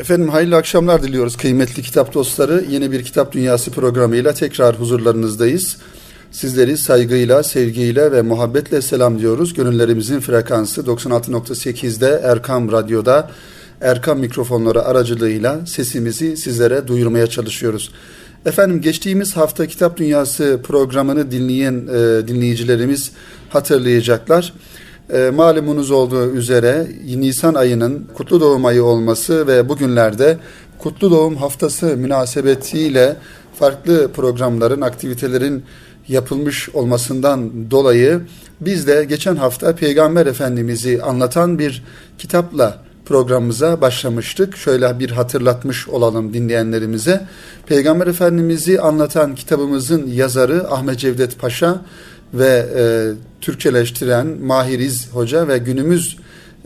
Efendim hayırlı akşamlar diliyoruz kıymetli kitap dostları. Yeni bir Kitap Dünyası programıyla tekrar huzurlarınızdayız. Sizleri saygıyla, sevgiyle ve muhabbetle selam diyoruz. Gönüllerimizin frekansı 96.8'de Erkam Radyo'da Erkam mikrofonları aracılığıyla sesimizi sizlere duyurmaya çalışıyoruz. Efendim geçtiğimiz hafta Kitap Dünyası programını dinleyen e, dinleyicilerimiz hatırlayacaklar. E, malumunuz olduğu üzere Nisan ayının Kutlu Doğum ayı olması ve bugünlerde Kutlu Doğum haftası münasebetiyle farklı programların, aktivitelerin yapılmış olmasından dolayı biz de geçen hafta Peygamber Efendimiz'i anlatan bir kitapla programımıza başlamıştık. Şöyle bir hatırlatmış olalım dinleyenlerimize. Peygamber Efendimiz'i anlatan kitabımızın yazarı Ahmet Cevdet Paşa ve e, Türkçeleştiren Mahiriz Hoca ve günümüz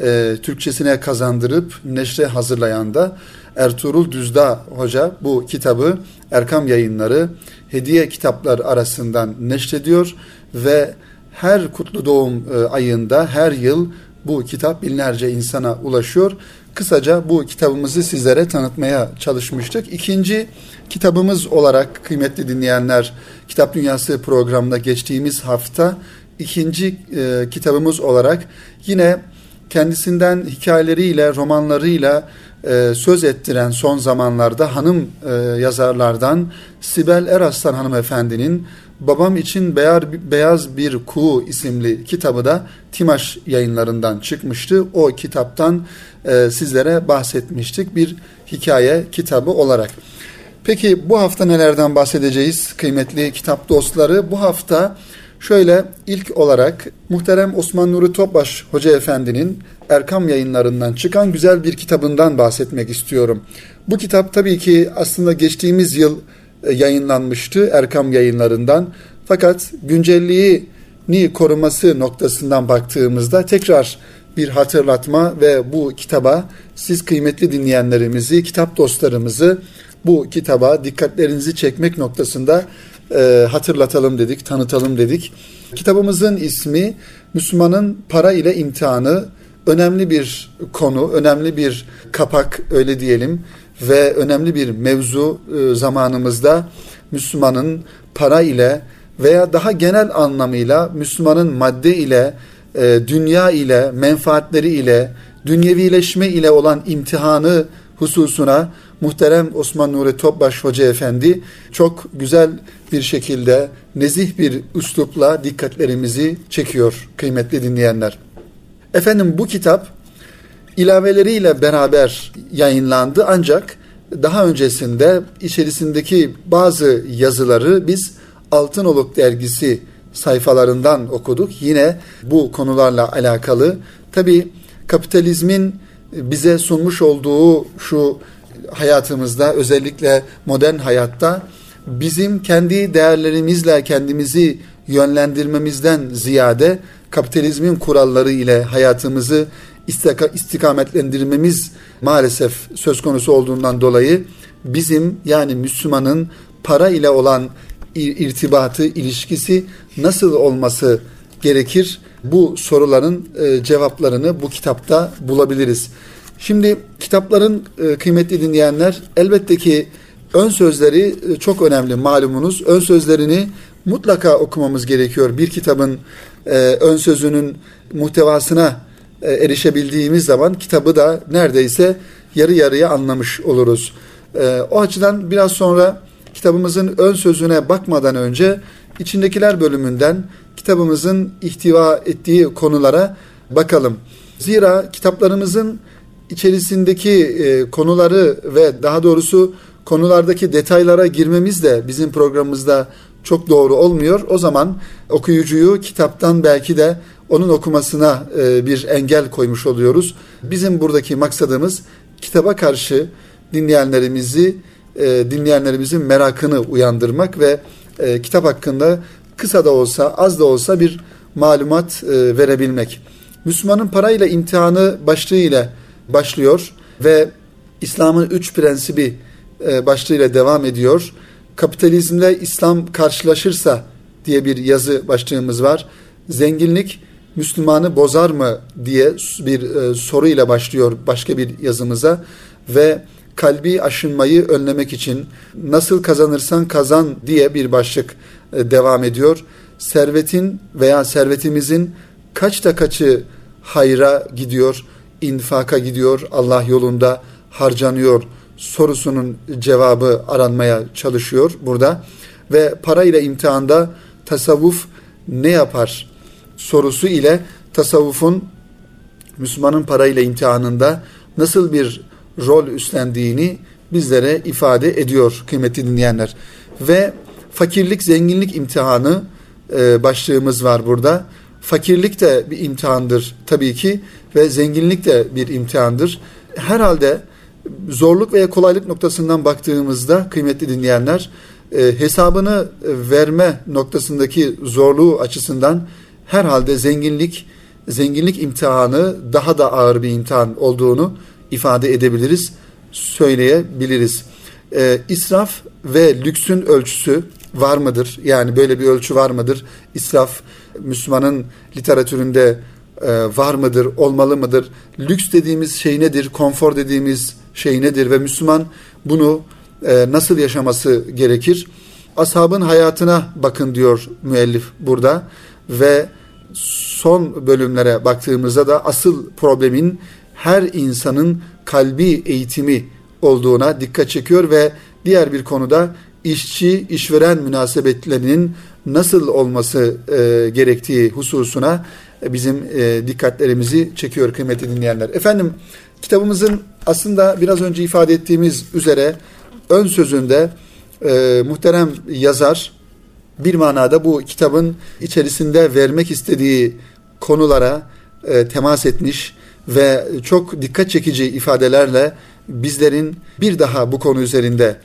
e, Türkçesine kazandırıp neşre hazırlayan da Ertuğrul Düzda Hoca bu kitabı Erkam Yayınları hediye kitaplar arasından neşrediyor ve her kutlu doğum e, ayında her yıl bu kitap binlerce insana ulaşıyor. Kısaca bu kitabımızı sizlere tanıtmaya çalışmıştık. İkinci kitabımız olarak kıymetli dinleyenler Kitap Dünyası programında geçtiğimiz hafta ikinci e, kitabımız olarak yine kendisinden hikayeleriyle, romanlarıyla e, söz ettiren son zamanlarda hanım e, yazarlardan Sibel Eraslan hanımefendinin Babam için Beyaz, Bir Kuğu isimli kitabı da Timaş yayınlarından çıkmıştı. O kitaptan e, sizlere bahsetmiştik bir hikaye kitabı olarak. Peki bu hafta nelerden bahsedeceğiz kıymetli kitap dostları? Bu hafta şöyle ilk olarak muhterem Osman Nuri Topbaş Hoca Efendi'nin Erkam yayınlarından çıkan güzel bir kitabından bahsetmek istiyorum. Bu kitap tabii ki aslında geçtiğimiz yıl yayınlanmıştı Erkam yayınlarından. Fakat güncelliğini koruması noktasından baktığımızda tekrar bir hatırlatma ve bu kitaba siz kıymetli dinleyenlerimizi, kitap dostlarımızı bu kitaba dikkatlerinizi çekmek noktasında e, hatırlatalım dedik, tanıtalım dedik. Kitabımızın ismi Müslümanın para ile imtihanı önemli bir konu, önemli bir kapak öyle diyelim ve önemli bir mevzu e, zamanımızda Müslümanın para ile veya daha genel anlamıyla Müslümanın madde ile, e, dünya ile, menfaatleri ile, dünyevileşme ile olan imtihanı hususuna muhterem Osman Nuri Topbaş Hoca Efendi çok güzel bir şekilde nezih bir üslupla dikkatlerimizi çekiyor kıymetli dinleyenler. Efendim bu kitap ilaveleriyle beraber yayınlandı ancak daha öncesinde içerisindeki bazı yazıları biz Altınoluk dergisi sayfalarından okuduk. Yine bu konularla alakalı. Tabi kapitalizmin bize sunmuş olduğu şu hayatımızda özellikle modern hayatta bizim kendi değerlerimizle kendimizi yönlendirmemizden ziyade kapitalizmin kuralları ile hayatımızı istikametlendirmemiz maalesef söz konusu olduğundan dolayı bizim yani Müslümanın para ile olan irtibatı, ilişkisi nasıl olması gerekir? Bu soruların e, cevaplarını bu kitapta bulabiliriz. Şimdi kitapların e, kıymetli dinleyenler elbette ki ön sözleri e, çok önemli malumunuz. Ön sözlerini mutlaka okumamız gerekiyor. Bir kitabın ön sözünün muhtevasına erişebildiğimiz zaman kitabı da neredeyse yarı yarıya anlamış oluruz. E, o açıdan biraz sonra kitabımızın ön sözüne bakmadan önce içindekiler bölümünden kitabımızın ihtiva ettiği konulara bakalım. Zira kitaplarımızın içerisindeki e, konuları ve daha doğrusu konulardaki detaylara girmemiz de bizim programımızda çok doğru olmuyor. O zaman okuyucuyu kitaptan belki de onun okumasına e, bir engel koymuş oluyoruz. Bizim buradaki maksadımız kitaba karşı dinleyenlerimizi e, dinleyenlerimizin merakını uyandırmak ve e, kitap hakkında kısa da olsa az da olsa bir malumat verebilmek. Müslümanın parayla imtihanı başlığıyla başlıyor ve İslam'ın üç prensibi başlığıyla devam ediyor. Kapitalizmle İslam karşılaşırsa diye bir yazı başlığımız var. Zenginlik Müslümanı bozar mı diye bir e, soru ile başlıyor başka bir yazımıza ve kalbi aşınmayı önlemek için nasıl kazanırsan kazan diye bir başlık e, devam ediyor. Servetin veya servetimizin kaçta kaçı hayra gidiyor, infaka gidiyor, Allah yolunda harcanıyor sorusunun cevabı aranmaya çalışıyor burada. Ve para ile imtihanda tasavvuf ne yapar sorusu ile tasavvufun Müslümanın parayla imtihanında nasıl bir rol üstlendiğini bizlere ifade ediyor kıymetli dinleyenler. Ve fakirlik zenginlik imtihanı e, başlığımız var burada. Fakirlik de bir imtihandır tabii ki ve zenginlik de bir imtihandır. Herhalde zorluk veya kolaylık noktasından baktığımızda kıymetli dinleyenler e, hesabını verme noktasındaki zorluğu açısından herhalde zenginlik zenginlik imtihanı daha da ağır bir imtihan olduğunu ifade edebiliriz, söyleyebiliriz. E, israf ve lüksün ölçüsü var mıdır? Yani böyle bir ölçü var mıdır? İsraf Müslümanın literatüründe e, var mıdır, olmalı mıdır? Lüks dediğimiz şey nedir? Konfor dediğimiz şey nedir? Ve Müslüman bunu e, nasıl yaşaması gerekir? Ashabın hayatına bakın diyor müellif burada ve son bölümlere baktığımızda da asıl problemin her insanın kalbi eğitimi olduğuna dikkat çekiyor ve diğer bir konuda işçi işveren münasebetlerinin nasıl olması e, gerektiği hususuna bizim e, dikkatlerimizi çekiyor kıymetli dinleyenler. Efendim kitabımızın aslında biraz önce ifade ettiğimiz üzere ön sözünde e, muhterem yazar bir manada bu kitabın içerisinde vermek istediği konulara e, temas etmiş ve çok dikkat çekici ifadelerle bizlerin bir daha bu konu üzerinde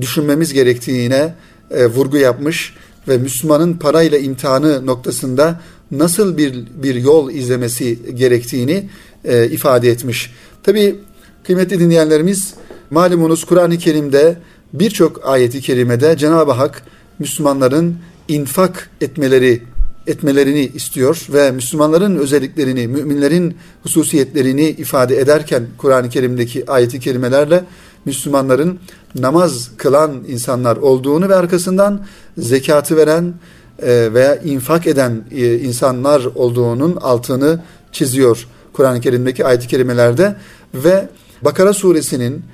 düşünmemiz gerektiğine e, vurgu yapmış ve Müslümanın parayla imtihanı noktasında nasıl bir bir yol izlemesi gerektiğini e, ifade etmiş. Tabi kıymetli dinleyenlerimiz malumunuz Kur'an-ı Kerim'de birçok ayeti kerimede Cenab-ı Hak Müslümanların infak etmeleri etmelerini istiyor ve Müslümanların özelliklerini, müminlerin hususiyetlerini ifade ederken Kur'an-ı Kerim'deki ayeti kerimelerle Müslümanların namaz kılan insanlar olduğunu ve arkasından zekatı veren e, veya infak eden e, insanlar olduğunun altını çiziyor Kur'an-ı Kerim'deki ayet-i kerimelerde ve Bakara suresinin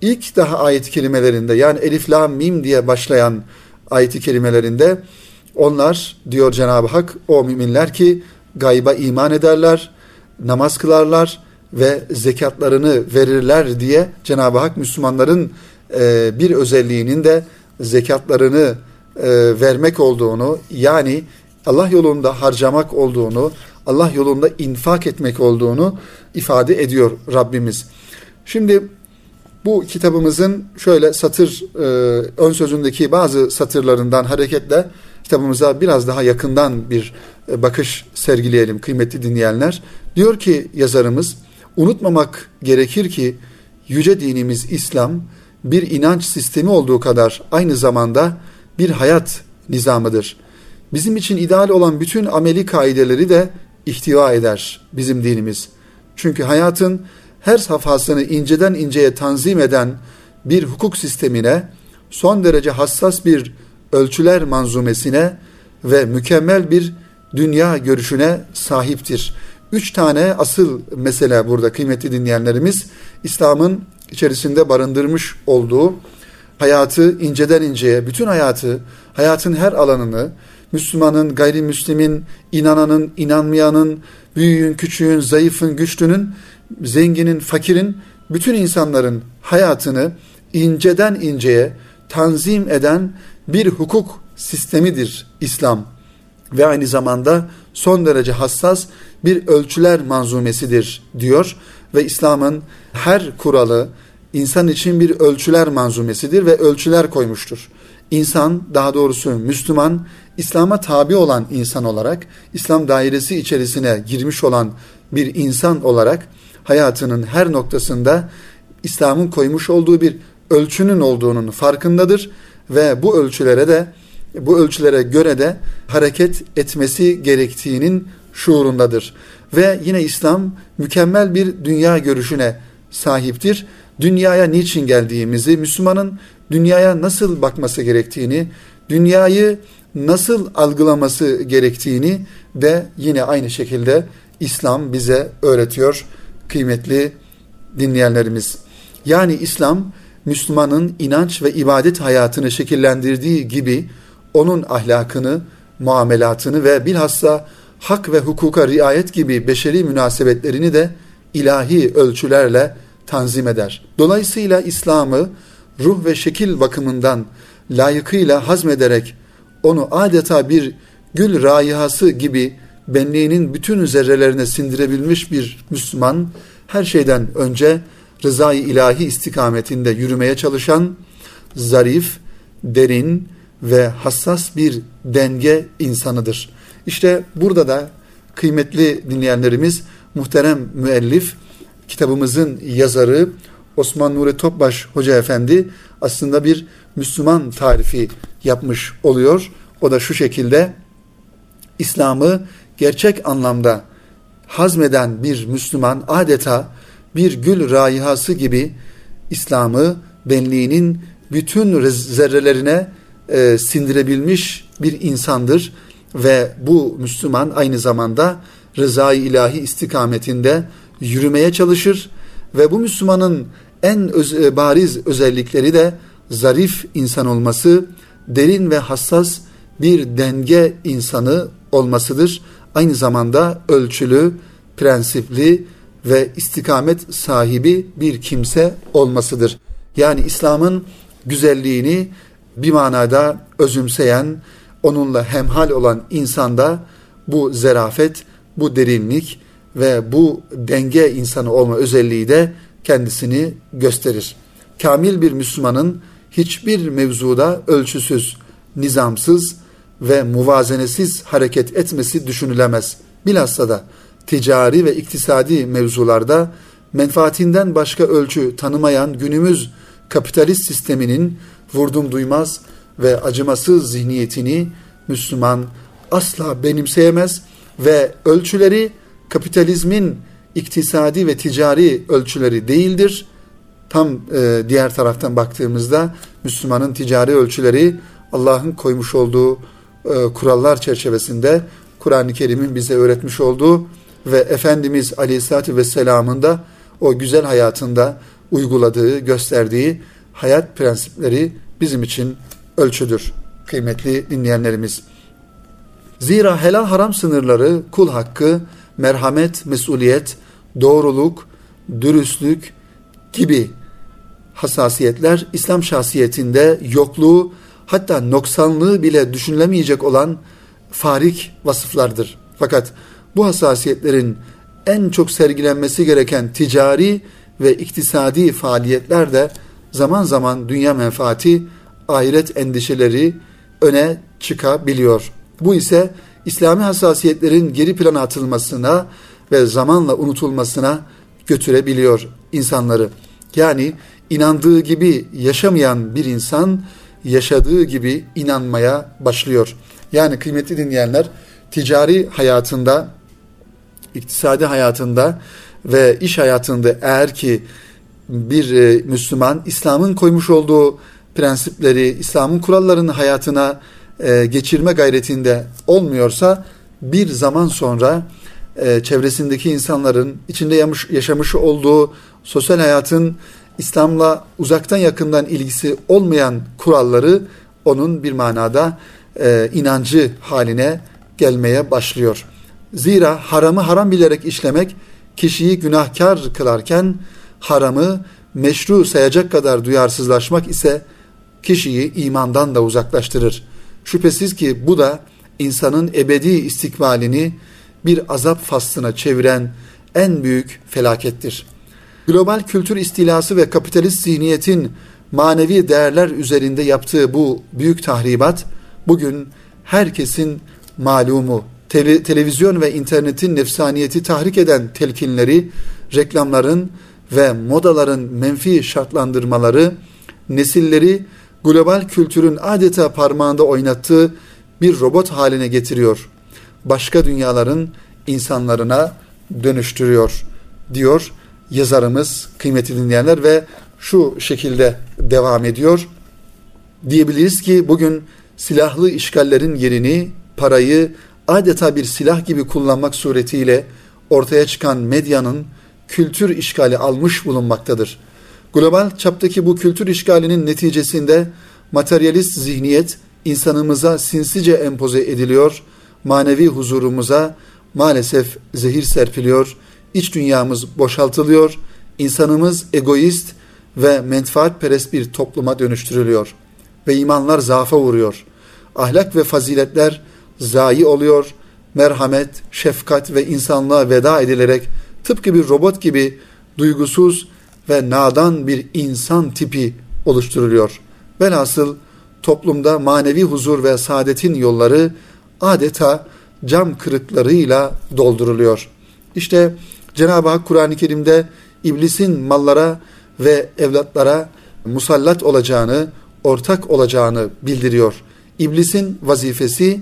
ilk daha ayet-i kerimelerinde yani Elif Lam Mim diye başlayan ayet-i kerimelerinde onlar diyor Cenab-ı Hak o müminler ki gayba iman ederler, namaz kılarlar ve zekatlarını verirler diye Cenab-ı Hak Müslümanların e, bir özelliğinin de zekatlarını e, vermek olduğunu yani Allah yolunda harcamak olduğunu, Allah yolunda infak etmek olduğunu ifade ediyor Rabbimiz. Şimdi bu kitabımızın şöyle satır e, ön sözündeki bazı satırlarından hareketle kitabımıza biraz daha yakından bir e, bakış sergileyelim kıymetli dinleyenler. Diyor ki yazarımız unutmamak gerekir ki yüce dinimiz İslam bir inanç sistemi olduğu kadar aynı zamanda bir hayat nizamıdır. Bizim için ideal olan bütün ameli kaideleri de ihtiva eder bizim dinimiz. Çünkü hayatın her safhasını inceden inceye tanzim eden bir hukuk sistemine, son derece hassas bir ölçüler manzumesine ve mükemmel bir dünya görüşüne sahiptir. Üç tane asıl mesele burada kıymetli dinleyenlerimiz İslam'ın içerisinde barındırmış olduğu hayatı inceden inceye, bütün hayatı, hayatın her alanını, Müslümanın, gayrimüslimin, inananın, inanmayanın, büyüğün, küçüğün, zayıfın, güçlünün, zenginin, fakirin, bütün insanların hayatını inceden inceye tanzim eden bir hukuk sistemidir İslam ve aynı zamanda son derece hassas bir ölçüler manzumesidir diyor ve İslam'ın her kuralı insan için bir ölçüler manzumesidir ve ölçüler koymuştur. İnsan daha doğrusu Müslüman İslam'a tabi olan insan olarak İslam dairesi içerisine girmiş olan bir insan olarak hayatının her noktasında İslam'ın koymuş olduğu bir ölçünün olduğunun farkındadır ve bu ölçülere de bu ölçülere göre de hareket etmesi gerektiğinin şuurundadır. Ve yine İslam mükemmel bir dünya görüşüne sahiptir. Dünyaya niçin geldiğimizi, Müslümanın dünyaya nasıl bakması gerektiğini, dünyayı nasıl algılaması gerektiğini de yine aynı şekilde İslam bize öğretiyor kıymetli dinleyenlerimiz. Yani İslam Müslümanın inanç ve ibadet hayatını şekillendirdiği gibi onun ahlakını, muamelatını ve bilhassa hak ve hukuka riayet gibi beşeri münasebetlerini de ilahi ölçülerle tanzim eder. Dolayısıyla İslam'ı ruh ve şekil bakımından layıkıyla hazmederek onu adeta bir gül rayihası gibi benliğinin bütün zerrelerine sindirebilmiş bir Müslüman her şeyden önce rızayı ilahi istikametinde yürümeye çalışan zarif, derin ve hassas bir denge insanıdır. İşte burada da kıymetli dinleyenlerimiz muhterem müellif kitabımızın yazarı Osman Nuri Topbaş Hoca Efendi aslında bir Müslüman tarifi yapmış oluyor. O da şu şekilde İslam'ı gerçek anlamda hazmeden bir Müslüman adeta bir gül raihası gibi İslam'ı benliğinin bütün zerrelerine e, sindirebilmiş bir insandır ve bu Müslüman aynı zamanda rızayı ilahi istikametinde yürümeye çalışır ve bu Müslümanın en öz, e, bariz özellikleri de zarif insan olması, derin ve hassas bir denge insanı olmasıdır. Aynı zamanda ölçülü, prensipli ve istikamet sahibi bir kimse olmasıdır. Yani İslam'ın güzelliğini bir manada özümseyen, onunla hemhal olan insanda bu zerafet, bu derinlik ve bu denge insanı olma özelliği de kendisini gösterir. Kamil bir Müslümanın hiçbir mevzuda ölçüsüz, nizamsız ve muvazenesiz hareket etmesi düşünülemez. Bilhassa da ticari ve iktisadi mevzularda menfaatinden başka ölçü tanımayan günümüz kapitalist sisteminin vurdum duymaz ve acımasız zihniyetini Müslüman asla benimseyemez ve ölçüleri kapitalizmin iktisadi ve ticari ölçüleri değildir. Tam e, diğer taraftan baktığımızda Müslümanın ticari ölçüleri Allah'ın koymuş olduğu e, kurallar çerçevesinde Kur'an-ı Kerim'in bize öğretmiş olduğu ve Efendimiz Aleyhisselatü Vesselam'ın da o güzel hayatında uyguladığı, gösterdiği hayat prensipleri bizim için ölçüdür kıymetli dinleyenlerimiz. Zira helal haram sınırları kul hakkı, merhamet, mesuliyet, doğruluk, dürüstlük gibi hassasiyetler İslam şahsiyetinde yokluğu hatta noksanlığı bile düşünülemeyecek olan farik vasıflardır. Fakat bu hassasiyetlerin en çok sergilenmesi gereken ticari ve iktisadi faaliyetler de zaman zaman dünya menfaati, ahiret endişeleri öne çıkabiliyor. Bu ise İslami hassasiyetlerin geri plana atılmasına ve zamanla unutulmasına götürebiliyor insanları. Yani inandığı gibi yaşamayan bir insan yaşadığı gibi inanmaya başlıyor. Yani kıymetli dinleyenler ticari hayatında, iktisadi hayatında ve iş hayatında eğer ki bir e, Müslüman İslam'ın koymuş olduğu prensipleri, İslam'ın kurallarını hayatına e, geçirme gayretinde olmuyorsa bir zaman sonra e, çevresindeki insanların içinde yaşamış olduğu sosyal hayatın İslam'la uzaktan yakından ilgisi olmayan kuralları onun bir manada e, inancı haline gelmeye başlıyor. Zira haramı haram bilerek işlemek kişiyi günahkar kılarken haramı meşru sayacak kadar duyarsızlaşmak ise kişiyi imandan da uzaklaştırır. Şüphesiz ki bu da insanın ebedi istikbalini bir azap faslına çeviren en büyük felakettir. Global kültür istilası ve kapitalist zihniyetin manevi değerler üzerinde yaptığı bu büyük tahribat bugün herkesin malumu. Tele, televizyon ve internetin nefsaniyeti tahrik eden telkinleri, reklamların ve modaların menfi şartlandırmaları nesilleri global kültürün adeta parmağında oynattığı bir robot haline getiriyor. Başka dünyaların insanlarına dönüştürüyor diyor yazarımız kıymetli dinleyenler ve şu şekilde devam ediyor. Diyebiliriz ki bugün silahlı işgallerin yerini parayı adeta bir silah gibi kullanmak suretiyle ortaya çıkan medyanın kültür işgali almış bulunmaktadır. Global çaptaki bu kültür işgalinin neticesinde materyalist zihniyet insanımıza sinsice empoze ediliyor, manevi huzurumuza maalesef zehir serpiliyor, iç dünyamız boşaltılıyor, insanımız egoist ve menfaatperest bir topluma dönüştürülüyor ve imanlar zaafa vuruyor. Ahlak ve faziletler zayi oluyor, merhamet, şefkat ve insanlığa veda edilerek tıpkı bir robot gibi duygusuz ve nadan bir insan tipi oluşturuluyor. Velhasıl toplumda manevi huzur ve saadetin yolları adeta cam kırıklarıyla dolduruluyor. İşte Cenab-ı Hak Kur'an-ı Kerim'de iblisin mallara ve evlatlara musallat olacağını, ortak olacağını bildiriyor. İblisin vazifesi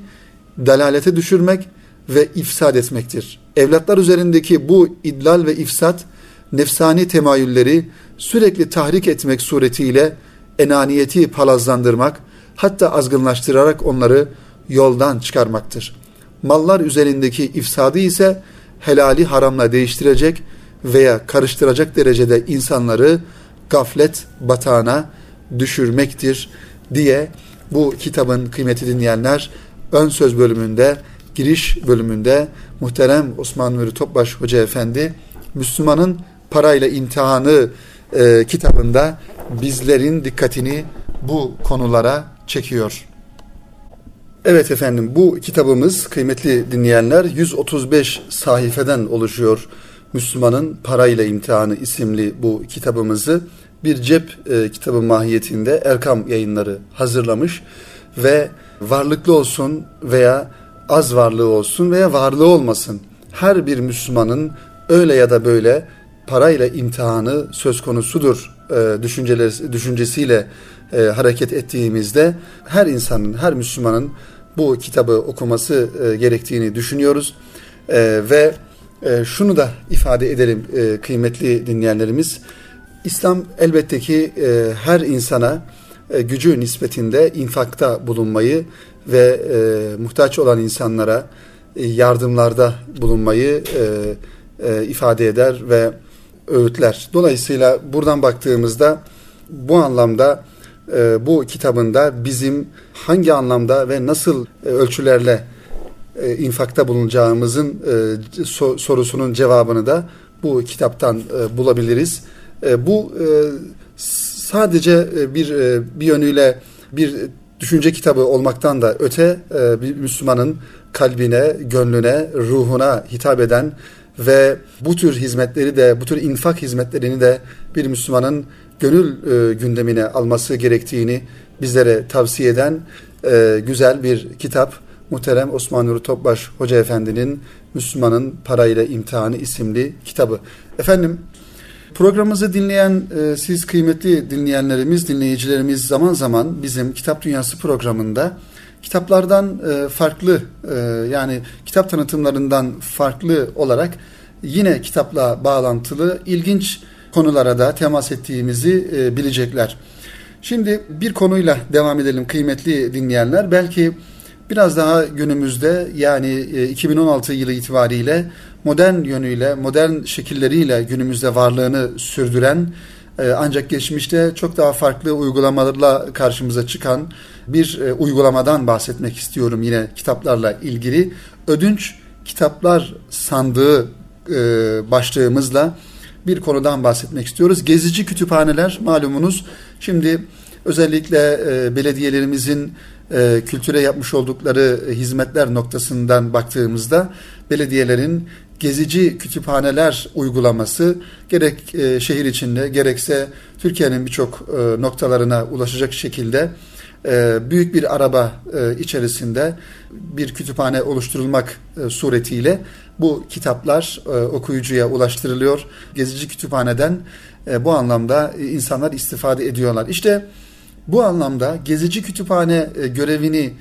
dalalete düşürmek ve ifsad etmektir. Evlatlar üzerindeki bu idlal ve ifsat nefsani temayülleri sürekli tahrik etmek suretiyle enaniyeti palazlandırmak, hatta azgınlaştırarak onları yoldan çıkarmaktır. Mallar üzerindeki ifsadı ise helali haramla değiştirecek veya karıştıracak derecede insanları gaflet batağına düşürmektir diye bu kitabın kıymeti dinleyenler ön söz bölümünde, giriş bölümünde muhterem Osman Nuri Topbaş Hoca Efendi Müslümanın parayla imtihanı e, kitabında bizlerin dikkatini bu konulara çekiyor. Evet efendim bu kitabımız kıymetli dinleyenler 135 sayfeden oluşuyor. Müslümanın Parayla imtihanı isimli bu kitabımızı bir cep e, kitabı mahiyetinde Erkam yayınları hazırlamış ve varlıklı olsun veya az varlığı olsun veya varlığı olmasın her bir Müslümanın öyle ya da böyle parayla imtihanı söz konusudur e, düşüncesiyle e, hareket ettiğimizde her insanın, her Müslümanın bu kitabı okuması e, gerektiğini düşünüyoruz. E, ve e, şunu da ifade edelim e, kıymetli dinleyenlerimiz. İslam elbette ki e, her insana e, gücü nispetinde infakta bulunmayı ve e, muhtaç olan insanlara e, yardımlarda bulunmayı e, e, ifade eder ve öğütler. Dolayısıyla buradan baktığımızda bu anlamda e, bu kitabında bizim hangi anlamda ve nasıl e, ölçülerle e, infakta bulunacağımızın e, so, sorusunun cevabını da bu kitaptan bulabiliriz. Bu sadece bir bir yönüyle bir düşünce kitabı olmaktan da öte bir Müslümanın kalbine, gönlüne, ruhuna hitap eden ve bu tür hizmetleri de, bu tür infak hizmetlerini de bir Müslümanın gönül e, gündemine alması gerektiğini bizlere tavsiye eden e, güzel bir kitap. Muhterem Osman Nuri Topbaş Hoca Efendi'nin Müslümanın Parayla İmtihanı isimli kitabı. Efendim programımızı dinleyen e, siz kıymetli dinleyenlerimiz, dinleyicilerimiz zaman zaman bizim Kitap Dünyası programında kitaplardan e, farklı e, yani kitap tanıtımlarından farklı olarak yine kitapla bağlantılı ilginç konulara da temas ettiğimizi e, bilecekler. Şimdi bir konuyla devam edelim kıymetli dinleyenler. Belki biraz daha günümüzde yani 2016 yılı itibariyle modern yönüyle, modern şekilleriyle günümüzde varlığını sürdüren ancak geçmişte çok daha farklı uygulamalarla karşımıza çıkan bir e, uygulamadan bahsetmek istiyorum yine kitaplarla ilgili. Ödünç kitaplar sandığı e, başlığımızla bir konudan bahsetmek istiyoruz. Gezici kütüphaneler malumunuz şimdi özellikle e, belediyelerimizin e, kültüre yapmış oldukları hizmetler noktasından baktığımızda belediyelerin gezici kütüphaneler uygulaması gerek e, şehir içinde gerekse Türkiye'nin birçok e, noktalarına ulaşacak şekilde büyük bir araba e, içerisinde bir kütüphane oluşturulmak e, suretiyle bu kitaplar okuyucuya ulaştırılıyor. Gezici kütüphaneden bu anlamda insanlar istifade ediyorlar. İşte bu anlamda gezici kütüphane görevini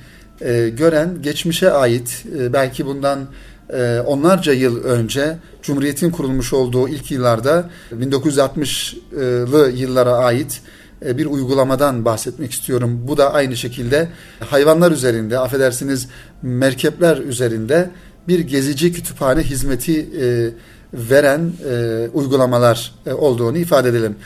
gören geçmişe ait belki bundan e, onlarca yıl önce Cumhuriyet'in kurulmuş olduğu ilk yıllarda 1960'lı yıllara ait e, bir uygulamadan bahsetmek istiyorum. Bu da aynı şekilde hayvanlar üzerinde, affedersiniz merkepler üzerinde bir gezici kütüphane hizmeti e, veren e, uygulamalar olduğunu ifade edelim.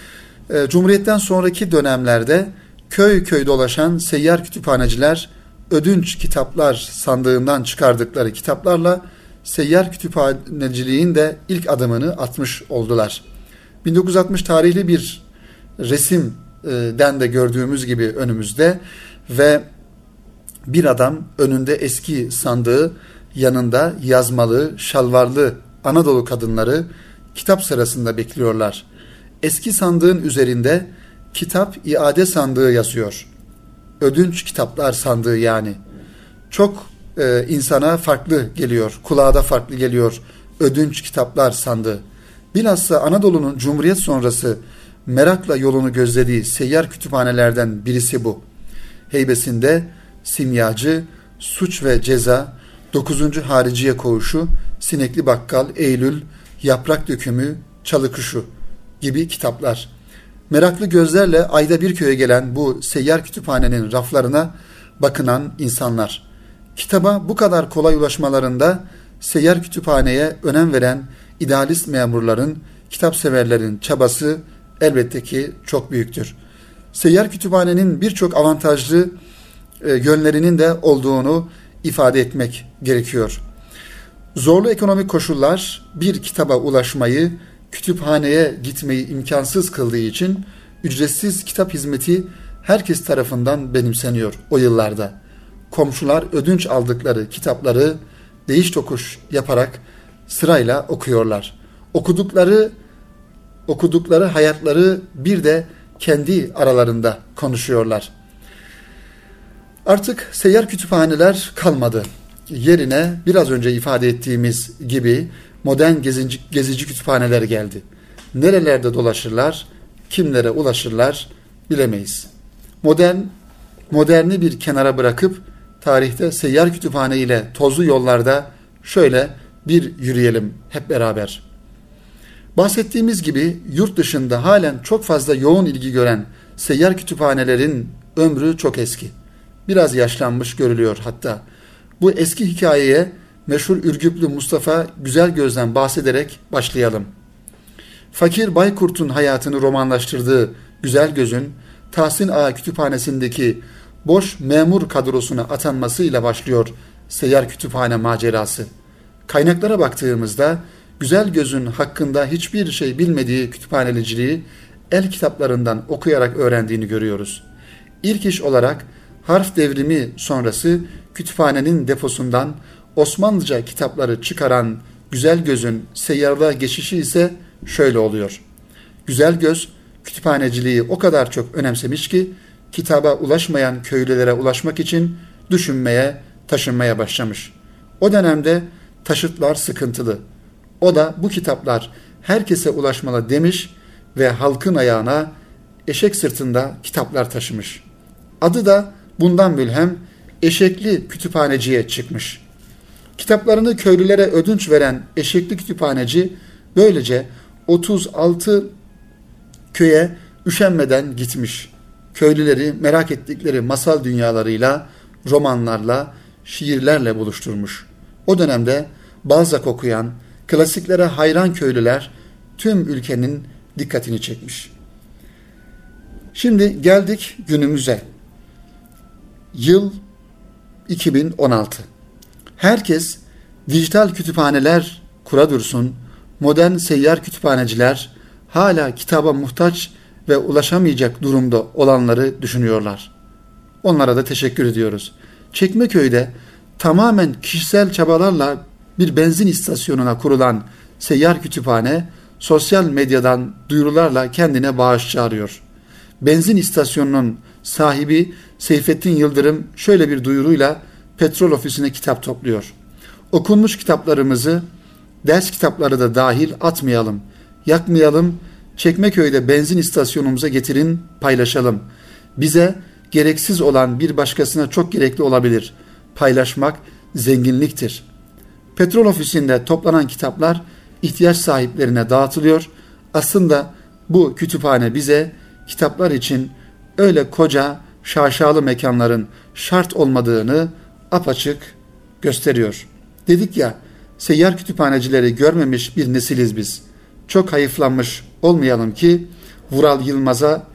Cumhuriyet'ten sonraki dönemlerde köy köy dolaşan seyyar kütüphaneciler ödünç kitaplar sandığından çıkardıkları kitaplarla seyyar kütüphaneciliğin de ilk adımını atmış oldular. 1960 tarihli bir resim den de gördüğümüz gibi önümüzde ve bir adam önünde eski sandığı yanında yazmalı, şalvarlı Anadolu kadınları kitap sırasında bekliyorlar. Eski sandığın üzerinde kitap iade sandığı yazıyor. Ödünç kitaplar sandığı yani. Çok e, insana farklı geliyor, kulağa da farklı geliyor ödünç kitaplar sandığı. Bilhassa Anadolu'nun Cumhuriyet sonrası merakla yolunu gözlediği seyyar kütüphanelerden birisi bu. Heybesinde Simyacı, Suç ve Ceza, 9. Hariciye Koğuşu, Sinekli Bakkal, Eylül, Yaprak Dökümü, Çalı Kuşu gibi kitaplar. Meraklı gözlerle ayda bir köye gelen bu seyyar kütüphanenin raflarına bakınan insanlar. Kitaba bu kadar kolay ulaşmalarında seyyar kütüphaneye önem veren idealist memurların, kitap severlerin çabası elbette ki çok büyüktür. Seyyar kütüphanenin birçok avantajlı e, yönlerinin de olduğunu ifade etmek gerekiyor. Zorlu ekonomik koşullar bir kitaba ulaşmayı, kütüphaneye gitmeyi imkansız kıldığı için ücretsiz kitap hizmeti herkes tarafından benimseniyor o yıllarda. Komşular ödünç aldıkları kitapları değiş tokuş yaparak sırayla okuyorlar. Okudukları okudukları hayatları bir de kendi aralarında konuşuyorlar. Artık seyyar kütüphaneler kalmadı. Yerine biraz önce ifade ettiğimiz gibi modern gezici, gezici kütüphaneler geldi. Nerelerde dolaşırlar, kimlere ulaşırlar bilemeyiz. Modern, moderni bir kenara bırakıp tarihte seyyar kütüphane ile tozlu yollarda şöyle bir yürüyelim hep beraber. Bahsettiğimiz gibi yurt dışında halen çok fazla yoğun ilgi gören seyyar kütüphanelerin ömrü çok eski. Biraz yaşlanmış görülüyor hatta. Bu eski hikayeye meşhur Ürgüplü Mustafa Güzel Göz'den bahsederek başlayalım. Fakir Baykurt'un hayatını romanlaştırdığı Güzel Göz'ün Tahsin Ağa Kütüphanesi'ndeki boş memur kadrosuna atanmasıyla başlıyor seyyar kütüphane macerası. Kaynaklara baktığımızda güzel gözün hakkında hiçbir şey bilmediği kütüphaneliciliği el kitaplarından okuyarak öğrendiğini görüyoruz. İlk iş olarak harf devrimi sonrası kütüphanenin deposundan Osmanlıca kitapları çıkaran Güzel Göz'ün seyyarlığa geçişi ise şöyle oluyor. Güzel Göz kütüphaneciliği o kadar çok önemsemiş ki kitaba ulaşmayan köylülere ulaşmak için düşünmeye, taşınmaya başlamış. O dönemde taşıtlar sıkıntılı. O da bu kitaplar herkese ulaşmalı demiş ve halkın ayağına eşek sırtında kitaplar taşımış. Adı da bundan mülhem eşekli kütüphaneciye çıkmış. Kitaplarını köylülere ödünç veren eşekli kütüphaneci böylece 36 köye üşenmeden gitmiş. Köylüleri merak ettikleri masal dünyalarıyla, romanlarla, şiirlerle buluşturmuş. O dönemde Balzac okuyan, klasiklere hayran köylüler tüm ülkenin dikkatini çekmiş. Şimdi geldik günümüze. Yıl 2016. Herkes dijital kütüphaneler kura dursun, modern seyyar kütüphaneciler hala kitaba muhtaç ve ulaşamayacak durumda olanları düşünüyorlar. Onlara da teşekkür ediyoruz. Çekmeköy'de tamamen kişisel çabalarla bir benzin istasyonuna kurulan seyyar kütüphane sosyal medyadan duyurularla kendine bağış çağırıyor. Benzin istasyonunun sahibi Seyfettin Yıldırım şöyle bir duyuruyla petrol ofisine kitap topluyor. Okunmuş kitaplarımızı ders kitapları da dahil atmayalım, yakmayalım, Çekmeköy'de benzin istasyonumuza getirin, paylaşalım. Bize gereksiz olan bir başkasına çok gerekli olabilir. Paylaşmak zenginliktir. Petrol ofisinde toplanan kitaplar ihtiyaç sahiplerine dağıtılıyor. Aslında bu kütüphane bize kitaplar için öyle koca şaşalı mekanların şart olmadığını apaçık gösteriyor. Dedik ya seyyar kütüphanecileri görmemiş bir nesiliz biz. Çok hayıflanmış olmayalım ki Vural Yılmaz'a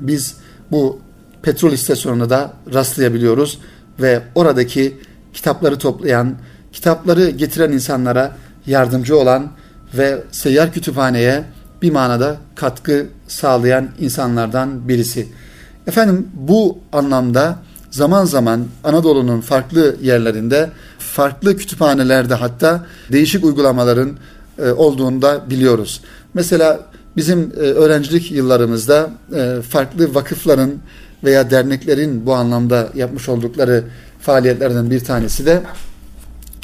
biz bu petrol istasyonunda da rastlayabiliyoruz ve oradaki kitapları toplayan, kitapları getiren insanlara yardımcı olan ve seyyar kütüphaneye bir manada katkı sağlayan insanlardan birisi. Efendim bu anlamda zaman zaman Anadolu'nun farklı yerlerinde, farklı kütüphanelerde hatta değişik uygulamaların e, olduğunu da biliyoruz. Mesela bizim e, öğrencilik yıllarımızda e, farklı vakıfların veya derneklerin bu anlamda yapmış oldukları faaliyetlerden bir tanesi de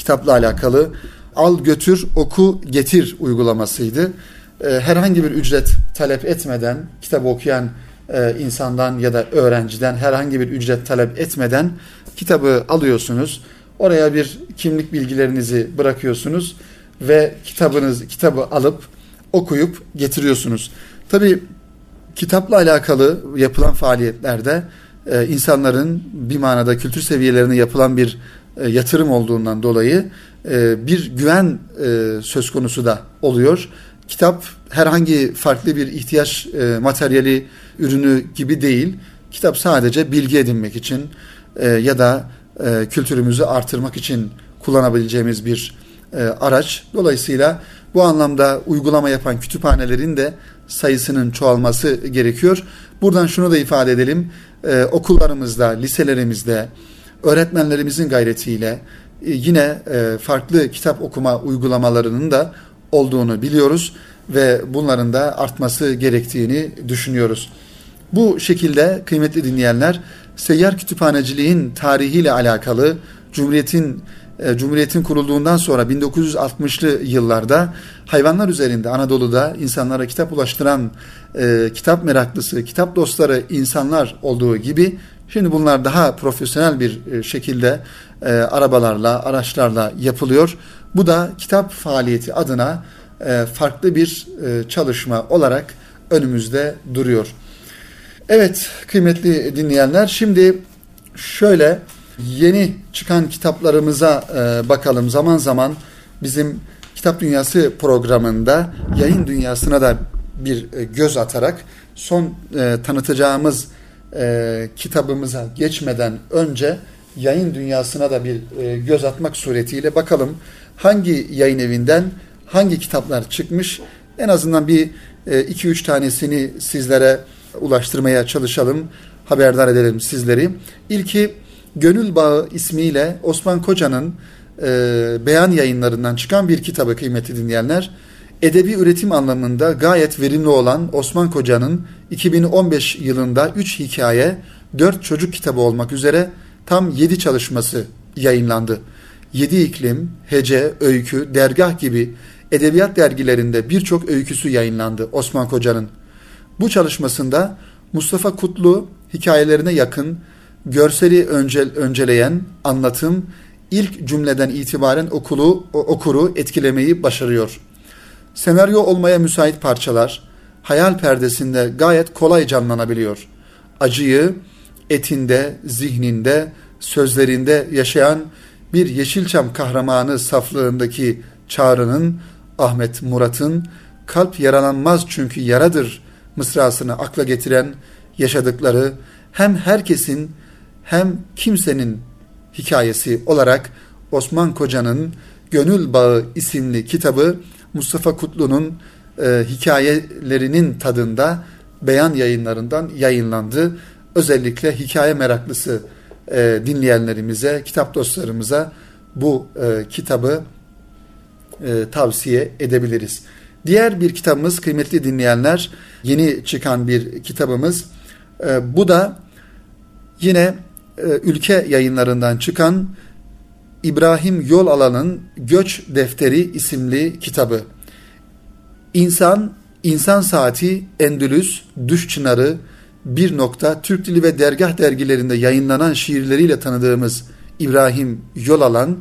kitapla alakalı al götür oku getir uygulamasıydı. Herhangi bir ücret talep etmeden kitap okuyan e, insandan ya da öğrenciden herhangi bir ücret talep etmeden kitabı alıyorsunuz. Oraya bir kimlik bilgilerinizi bırakıyorsunuz ve kitabınız kitabı alıp okuyup getiriyorsunuz. Tabi kitapla alakalı yapılan faaliyetlerde e, insanların bir manada kültür seviyelerine yapılan bir e, yatırım olduğundan dolayı e, bir güven e, söz konusu da oluyor. Kitap herhangi farklı bir ihtiyaç materyali ürünü gibi değil. Kitap sadece bilgi edinmek için ya da kültürümüzü artırmak için kullanabileceğimiz bir araç. Dolayısıyla bu anlamda uygulama yapan kütüphanelerin de sayısının çoğalması gerekiyor. Buradan şunu da ifade edelim. Okullarımızda, liselerimizde, öğretmenlerimizin gayretiyle e, yine e, farklı kitap okuma uygulamalarının da olduğunu biliyoruz ve bunların da artması gerektiğini düşünüyoruz. Bu şekilde kıymetli dinleyenler seyyar kütüphaneciliğin tarihiyle alakalı Cumhuriyet'in e, Cumhuriyet'in kurulduğundan sonra 1960'lı yıllarda hayvanlar üzerinde Anadolu'da insanlara kitap ulaştıran e, kitap meraklısı, kitap dostları insanlar olduğu gibi şimdi bunlar daha profesyonel bir e, şekilde e, arabalarla, araçlarla yapılıyor. Bu da kitap faaliyeti adına e, farklı bir e, çalışma olarak önümüzde duruyor. Evet kıymetli dinleyenler şimdi şöyle yeni çıkan kitaplarımıza e, bakalım. Zaman zaman bizim Kitap Dünyası programında yayın dünyasına da bir e, göz atarak son e, tanıtacağımız e, kitabımıza geçmeden önce yayın dünyasına da bir e, göz atmak suretiyle bakalım hangi yayın evinden hangi kitaplar çıkmış en azından bir 2-3 e, tanesini sizlere ulaştırmaya çalışalım, haberdar edelim sizleri. İlki Gönül Bağı ismiyle Osman Koca'nın e, beyan yayınlarından çıkan bir kitabı kıymetli dinleyenler. Edebi üretim anlamında gayet verimli olan Osman Koca'nın 2015 yılında 3 hikaye, 4 çocuk kitabı olmak üzere tam 7 çalışması yayınlandı. 7 iklim, hece, öykü, dergah gibi edebiyat dergilerinde birçok öyküsü yayınlandı Osman Koca'nın. Bu çalışmasında Mustafa Kutlu hikayelerine yakın, görseli öncel, önceleyen anlatım ilk cümleden itibaren okulu, okuru etkilemeyi başarıyor. Senaryo olmaya müsait parçalar, hayal perdesinde gayet kolay canlanabiliyor. Acıyı etinde, zihninde, sözlerinde yaşayan bir Yeşilçam kahramanı saflığındaki çağrının Ahmet Murat'ın kalp yaralanmaz çünkü yaradır mısrasını akla getiren yaşadıkları hem herkesin hem kimsenin hikayesi olarak Osman Koca'nın Gönül Bağı isimli kitabı Mustafa Kutlu'nun e, hikayelerinin tadında beyan yayınlarından yayınlandı. Özellikle hikaye meraklısı e, dinleyenlerimize, kitap dostlarımıza bu e, kitabı e, tavsiye edebiliriz. Diğer bir kitabımız kıymetli dinleyenler yeni çıkan bir kitabımız. E, bu da yine e, ülke yayınlarından çıkan İbrahim Yol Alan'ın Göç Defteri isimli kitabı. İnsan, İnsan Saati, Endülüs, Düş Çınarı, Bir Nokta, Türk Dili ve Dergah dergilerinde yayınlanan şiirleriyle tanıdığımız İbrahim Yol Alan,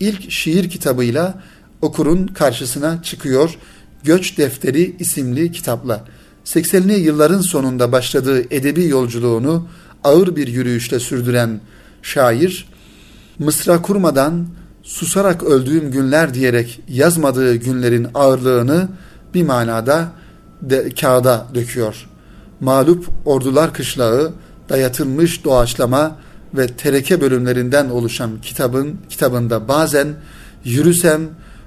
ilk şiir kitabıyla okurun karşısına çıkıyor. Göç Defteri isimli kitapla. 80'li yılların sonunda başladığı edebi yolculuğunu ağır bir yürüyüşle sürdüren şair, mısra kurmadan susarak öldüğüm günler diyerek yazmadığı günlerin ağırlığını bir manada de, kağıda döküyor. Mağlup ordular kışlağı, dayatılmış doğaçlama ve tereke bölümlerinden oluşan kitabın kitabında bazen yürüsem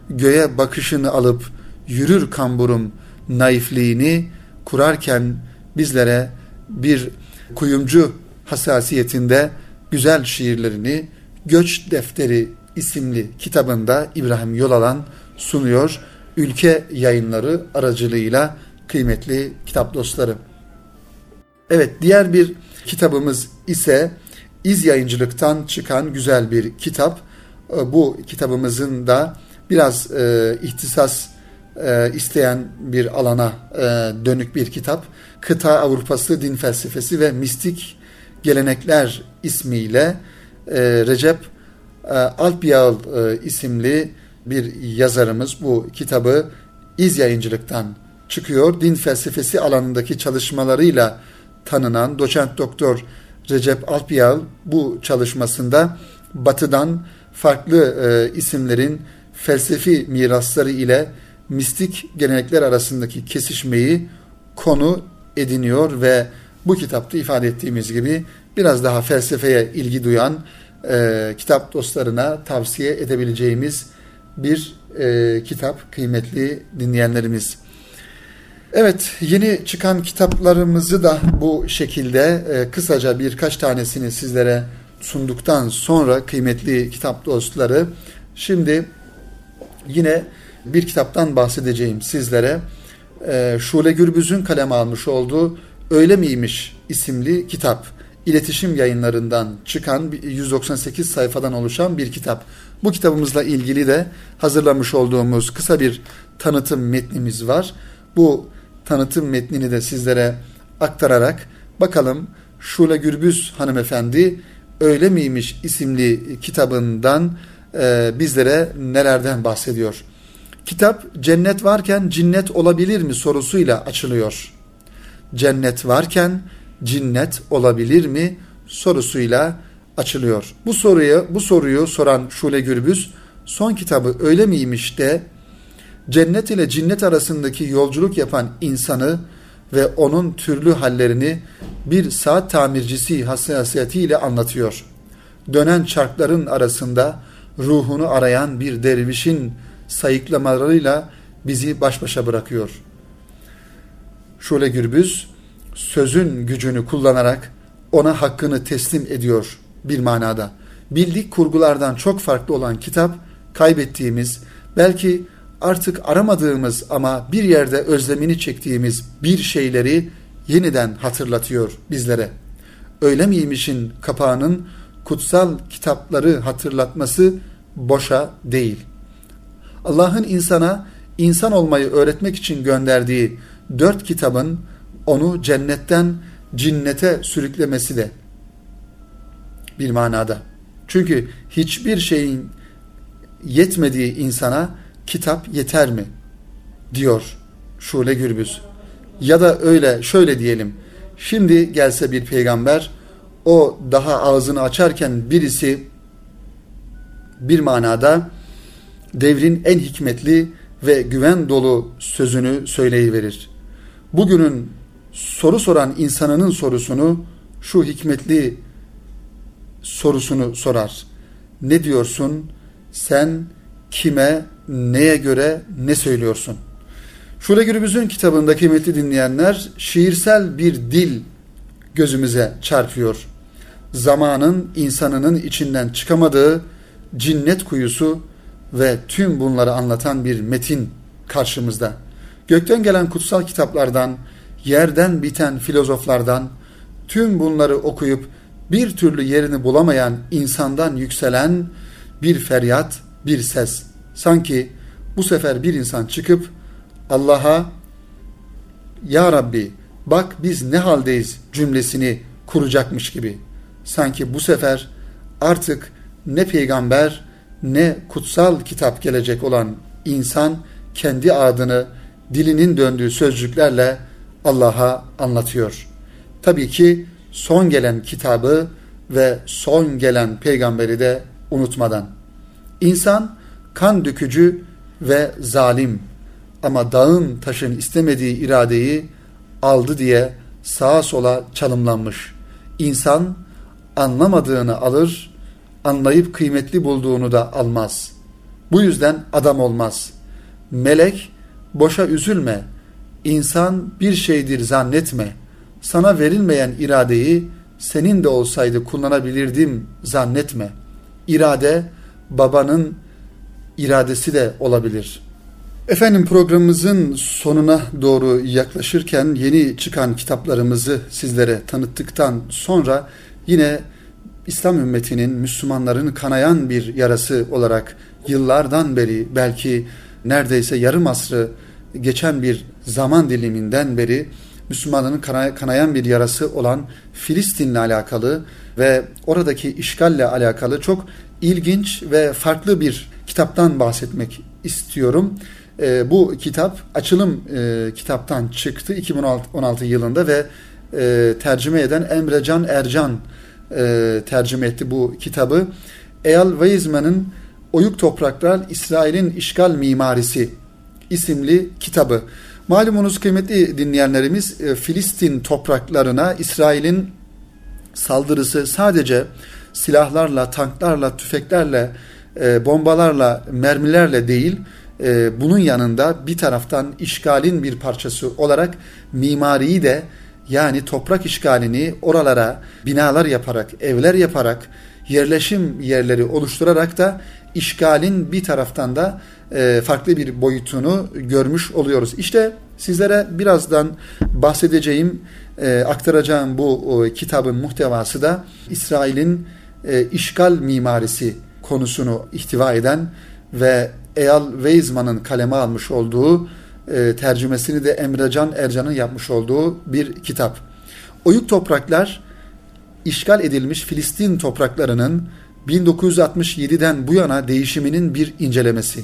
göğe bakışını alıp yürür kamburum naifliğini kurarken bizlere bir kuyumcu hassasiyetinde güzel şiirlerini Göç Defteri isimli kitabında İbrahim Yolalan sunuyor. Ülke yayınları aracılığıyla kıymetli kitap dostları. Evet diğer bir kitabımız ise İz Yayıncılık'tan çıkan güzel bir kitap. Ee, bu kitabımızın da biraz e, ihtisas e, isteyen bir alana e, dönük bir kitap. Kıta Avrupası Din Felsefesi ve Mistik Gelenekler ismiyle e, Recep e, Alpyağıl e, isimli bir yazarımız bu kitabı İz Yayıncılık'tan çıkıyor. Din felsefesi alanındaki çalışmalarıyla tanınan doçent doktor Recep Alpyağıl bu çalışmasında batıdan farklı e, isimlerin felsefi mirasları ile mistik gelenekler arasındaki kesişmeyi konu ediniyor ve bu kitapta ifade ettiğimiz gibi biraz daha felsefeye ilgi duyan e, kitap dostlarına tavsiye edebileceğimiz bir e, kitap kıymetli dinleyenlerimiz. Evet yeni çıkan kitaplarımızı da bu şekilde e, kısaca birkaç tanesini sizlere sunduktan sonra kıymetli kitap dostları şimdi yine bir kitaptan bahsedeceğim sizlere. E, Şule Gürbüz'ün kaleme almış olduğu Öyle miymiş isimli kitap. İletişim yayınlarından çıkan 198 sayfadan oluşan bir kitap. Bu kitabımızla ilgili de hazırlamış olduğumuz kısa bir tanıtım metnimiz var. Bu tanıtım metnini de sizlere aktararak bakalım Şule Gürbüz hanımefendi Öyle miymiş isimli kitabından e, bizlere nelerden bahsediyor. Kitap cennet varken cinnet olabilir mi sorusuyla açılıyor. Cennet varken cinnet olabilir mi sorusuyla açılıyor. Bu soruyu bu soruyu soran Şule Gürbüz son kitabı öyle miymiş de cennet ile cinnet arasındaki yolculuk yapan insanı ve onun türlü hallerini bir saat tamircisi hassasiyetiyle anlatıyor. Dönen çarkların arasında ruhunu arayan bir dervişin sayıklamalarıyla bizi baş başa bırakıyor. Şule Gürbüz sözün gücünü kullanarak ona hakkını teslim ediyor bir manada. Bildik kurgulardan çok farklı olan kitap kaybettiğimiz, belki artık aramadığımız ama bir yerde özlemini çektiğimiz bir şeyleri yeniden hatırlatıyor bizlere. Öyle miymişin kapağının kutsal kitapları hatırlatması boşa değil. Allah'ın insana insan olmayı öğretmek için gönderdiği dört kitabın onu cennetten cinnete sürüklemesi de bir manada. Çünkü hiçbir şeyin yetmediği insana kitap yeter mi? diyor Şule Gürbüz. Ya da öyle şöyle diyelim. Şimdi gelse bir peygamber o daha ağzını açarken birisi bir manada devrin en hikmetli ve güven dolu sözünü söyleyiverir. Bugünün soru soran insanının sorusunu şu hikmetli sorusunu sorar. Ne diyorsun? Sen kime, neye göre ne söylüyorsun? Şule Gürbüz'ün kitabında kıymetli dinleyenler şiirsel bir dil gözümüze çarpıyor. Zamanın insanının içinden çıkamadığı cinnet kuyusu ve tüm bunları anlatan bir metin karşımızda. Gökten gelen kutsal kitaplardan, yerden biten filozoflardan, tüm bunları okuyup bir türlü yerini bulamayan insandan yükselen bir feryat, bir ses. Sanki bu sefer bir insan çıkıp Allah'a Ya Rabbi bak biz ne haldeyiz cümlesini kuracakmış gibi. Sanki bu sefer artık ne peygamber ne kutsal kitap gelecek olan insan kendi adını dilinin döndüğü sözcüklerle Allah'a anlatıyor. Tabii ki son gelen kitabı ve son gelen peygamberi de unutmadan. İnsan kan dökücü ve zalim ama dağın taşın istemediği iradeyi aldı diye sağa sola çalımlanmış. İnsan anlamadığını alır, anlayıp kıymetli bulduğunu da almaz. Bu yüzden adam olmaz. Melek boşa üzülme. İnsan bir şeydir zannetme. Sana verilmeyen iradeyi senin de olsaydı kullanabilirdim zannetme. İrade babanın iradesi de olabilir. Efendim programımızın sonuna doğru yaklaşırken yeni çıkan kitaplarımızı sizlere tanıttıktan sonra yine İslam ümmetinin, Müslümanların kanayan bir yarası olarak yıllardan beri belki neredeyse yarım asrı geçen bir zaman diliminden beri Müslümanların kanayan bir yarası olan Filistin'le alakalı ve oradaki işgalle alakalı çok ilginç ve farklı bir kitaptan bahsetmek istiyorum. E, bu kitap açılım e, kitaptan çıktı 2016 yılında ve e, tercüme eden Emrecan Ercan e, tercüme etti bu kitabı. Eyal Weizmann'ın Oyuk Topraklar İsrail'in İşgal Mimarisi isimli kitabı. Malumunuz kıymetli dinleyenlerimiz e, Filistin topraklarına İsrail'in saldırısı sadece silahlarla, tanklarla, tüfeklerle, e, bombalarla, mermilerle değil, e, bunun yanında bir taraftan işgalin bir parçası olarak mimariyi de yani toprak işgalini oralara binalar yaparak, evler yaparak, yerleşim yerleri oluşturarak da işgalin bir taraftan da e, farklı bir boyutunu görmüş oluyoruz. İşte sizlere birazdan bahsedeceğim, e, aktaracağım bu kitabın muhtevası da İsrail'in e, işgal mimarisi konusunu ihtiva eden ve Eyal Weizmann'ın kaleme almış olduğu tercümesini de Emrecan Ercan'ın yapmış olduğu bir kitap. Oyuk topraklar işgal edilmiş Filistin topraklarının 1967'den bu yana değişiminin bir incelemesi.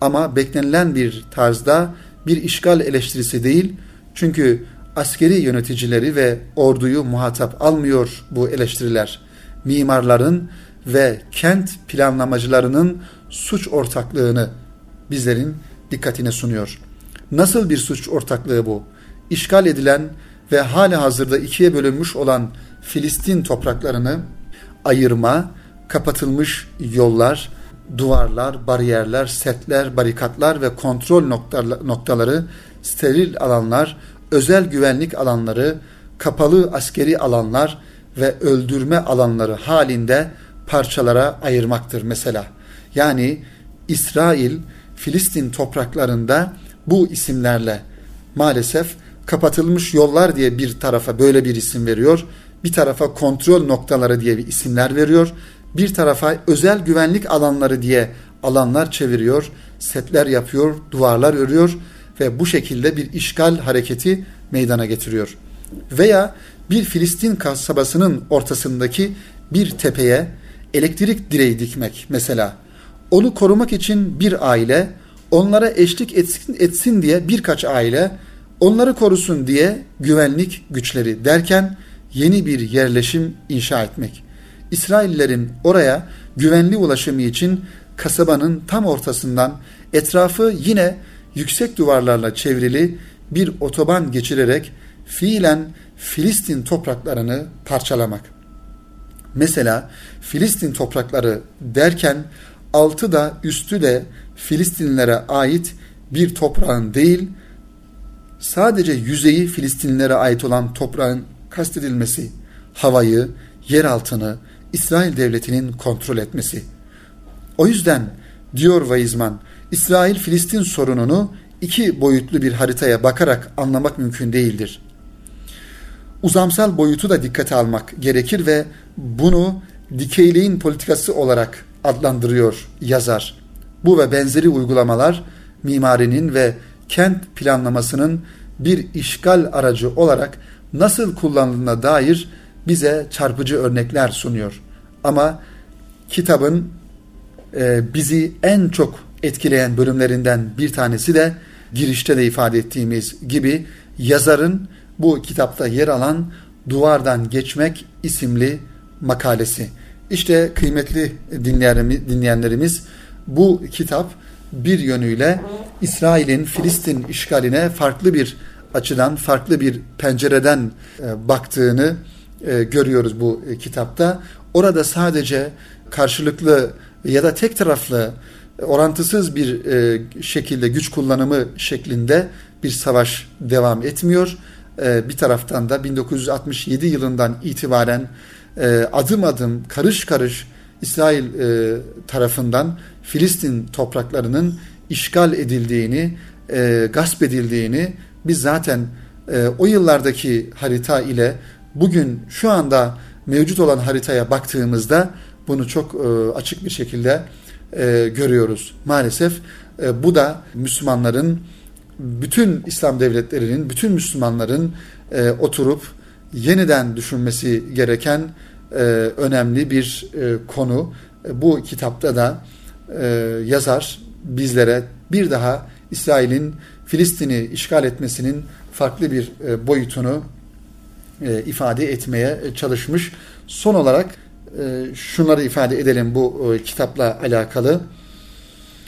Ama beklenilen bir tarzda bir işgal eleştirisi değil, çünkü askeri yöneticileri ve orduyu muhatap almıyor bu eleştiriler. Mimarların ve kent planlamacılarının suç ortaklığını bizlerin dikkatine sunuyor. Nasıl bir suç ortaklığı bu? İşgal edilen ve hali hazırda ikiye bölünmüş olan Filistin topraklarını ayırma, kapatılmış yollar, duvarlar, bariyerler, setler, barikatlar ve kontrol noktaları, steril alanlar, özel güvenlik alanları, kapalı askeri alanlar ve öldürme alanları halinde parçalara ayırmaktır mesela. Yani İsrail Filistin topraklarında bu isimlerle maalesef kapatılmış yollar diye bir tarafa böyle bir isim veriyor. Bir tarafa kontrol noktaları diye bir isimler veriyor. Bir tarafa özel güvenlik alanları diye alanlar çeviriyor, setler yapıyor, duvarlar örüyor ve bu şekilde bir işgal hareketi meydana getiriyor. Veya bir Filistin kasabasının ortasındaki bir tepeye elektrik direği dikmek mesela. Onu korumak için bir aile, onlara eşlik etsin, etsin diye birkaç aile, onları korusun diye güvenlik güçleri derken yeni bir yerleşim inşa etmek. İsraillerin oraya güvenli ulaşımı için kasabanın tam ortasından etrafı yine yüksek duvarlarla çevrili bir otoban geçirerek fiilen Filistin topraklarını parçalamak. Mesela Filistin toprakları derken altı da üstü de Filistinlilere ait bir toprağın değil, sadece yüzeyi Filistinlilere ait olan toprağın kastedilmesi, havayı, yer altını İsrail devletinin kontrol etmesi. O yüzden diyor Weizmann, İsrail-Filistin sorununu iki boyutlu bir haritaya bakarak anlamak mümkün değildir. Uzamsal boyutu da dikkate almak gerekir ve bunu dikeyliğin politikası olarak adlandırıyor yazar. Bu ve benzeri uygulamalar mimarinin ve kent planlamasının bir işgal aracı olarak nasıl kullanıldığına dair bize çarpıcı örnekler sunuyor. Ama kitabın e, bizi en çok etkileyen bölümlerinden bir tanesi de girişte de ifade ettiğimiz gibi yazarın bu kitapta yer alan Duvardan Geçmek isimli makalesi. İşte kıymetli dinleyenlerimiz bu kitap bir yönüyle İsrail'in Filistin işgaline farklı bir açıdan, farklı bir pencereden e, baktığını e, görüyoruz bu e, kitapta. Orada sadece karşılıklı ya da tek taraflı orantısız bir şekilde güç kullanımı şeklinde bir savaş devam etmiyor. Bir taraftan da 1967 yılından itibaren adım adım karış karış İsrail tarafından Filistin topraklarının işgal edildiğini, gasp edildiğini biz zaten o yıllardaki harita ile bugün şu anda mevcut olan haritaya baktığımızda bunu çok e, açık bir şekilde e, görüyoruz. Maalesef e, bu da Müslümanların, bütün İslam devletlerinin, bütün Müslümanların oturup yeniden düşünmesi gereken önemli bir konu. Bu kitapta da yazar bizlere bir daha İsrail'in Filistin'i işgal etmesinin farklı bir boyutunu e, ifade etmeye çalışmış. Son olarak e, şunları ifade edelim bu e, kitapla alakalı.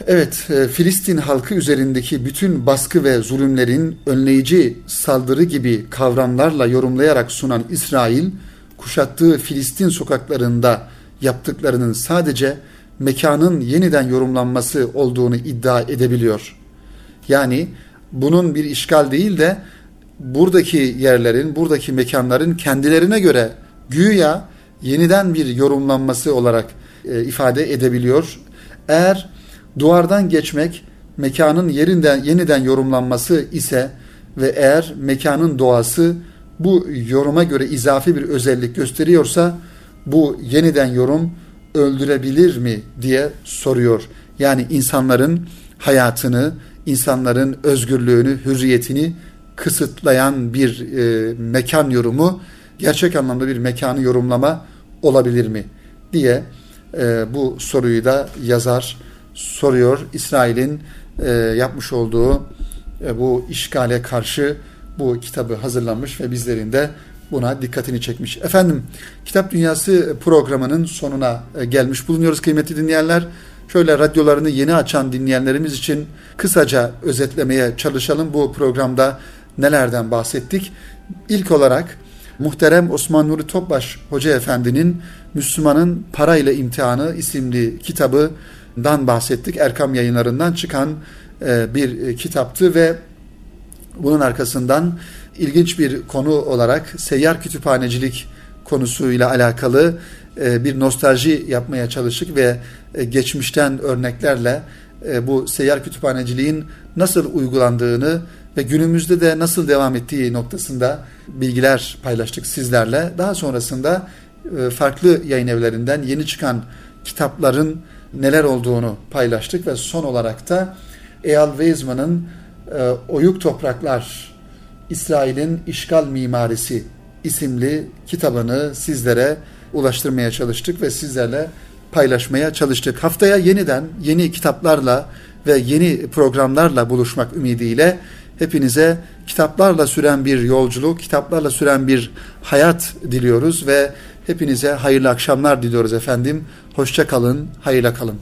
Evet, e, Filistin halkı üzerindeki bütün baskı ve zulümlerin önleyici saldırı gibi kavramlarla yorumlayarak sunan İsrail, kuşattığı Filistin sokaklarında yaptıklarının sadece mekanın yeniden yorumlanması olduğunu iddia edebiliyor. Yani bunun bir işgal değil de buradaki yerlerin, buradaki mekanların kendilerine göre güya yeniden bir yorumlanması olarak e, ifade edebiliyor. Eğer duvardan geçmek mekanın yerinden yeniden yorumlanması ise ve eğer mekanın doğası bu yoruma göre izafi bir özellik gösteriyorsa bu yeniden yorum öldürebilir mi diye soruyor. Yani insanların hayatını, insanların özgürlüğünü, hürriyetini kısıtlayan bir e, mekan yorumu gerçek anlamda bir mekanı yorumlama olabilir mi diye e, bu soruyu da yazar soruyor. İsrail'in e, yapmış olduğu e, bu işgale karşı bu kitabı hazırlanmış ve bizlerin de buna dikkatini çekmiş. Efendim Kitap Dünyası programının sonuna e, gelmiş bulunuyoruz kıymetli dinleyenler. Şöyle radyolarını yeni açan dinleyenlerimiz için kısaca özetlemeye çalışalım. Bu programda nelerden bahsettik? İlk olarak muhterem Osman Nuri Topbaş Hoca Efendi'nin Müslümanın Parayla İmtihanı isimli kitabından bahsettik. Erkam yayınlarından çıkan e, bir kitaptı ve bunun arkasından ilginç bir konu olarak seyyar kütüphanecilik konusuyla alakalı e, bir nostalji yapmaya çalıştık ve e, geçmişten örneklerle bu seyyar kütüphaneciliğin nasıl uygulandığını ve günümüzde de nasıl devam ettiği noktasında bilgiler paylaştık sizlerle. Daha sonrasında e, farklı yayın evlerinden yeni çıkan kitapların neler olduğunu paylaştık ve son olarak da Eyal Weizmann'ın e, Oyuk Topraklar İsrail'in İşgal Mimarisi isimli kitabını sizlere ulaştırmaya çalıştık ve sizlerle paylaşmaya çalıştık. Haftaya yeniden yeni kitaplarla ve yeni programlarla buluşmak ümidiyle hepinize kitaplarla süren bir yolculuk, kitaplarla süren bir hayat diliyoruz ve hepinize hayırlı akşamlar diliyoruz efendim. Hoşça kalın, hayırla kalın.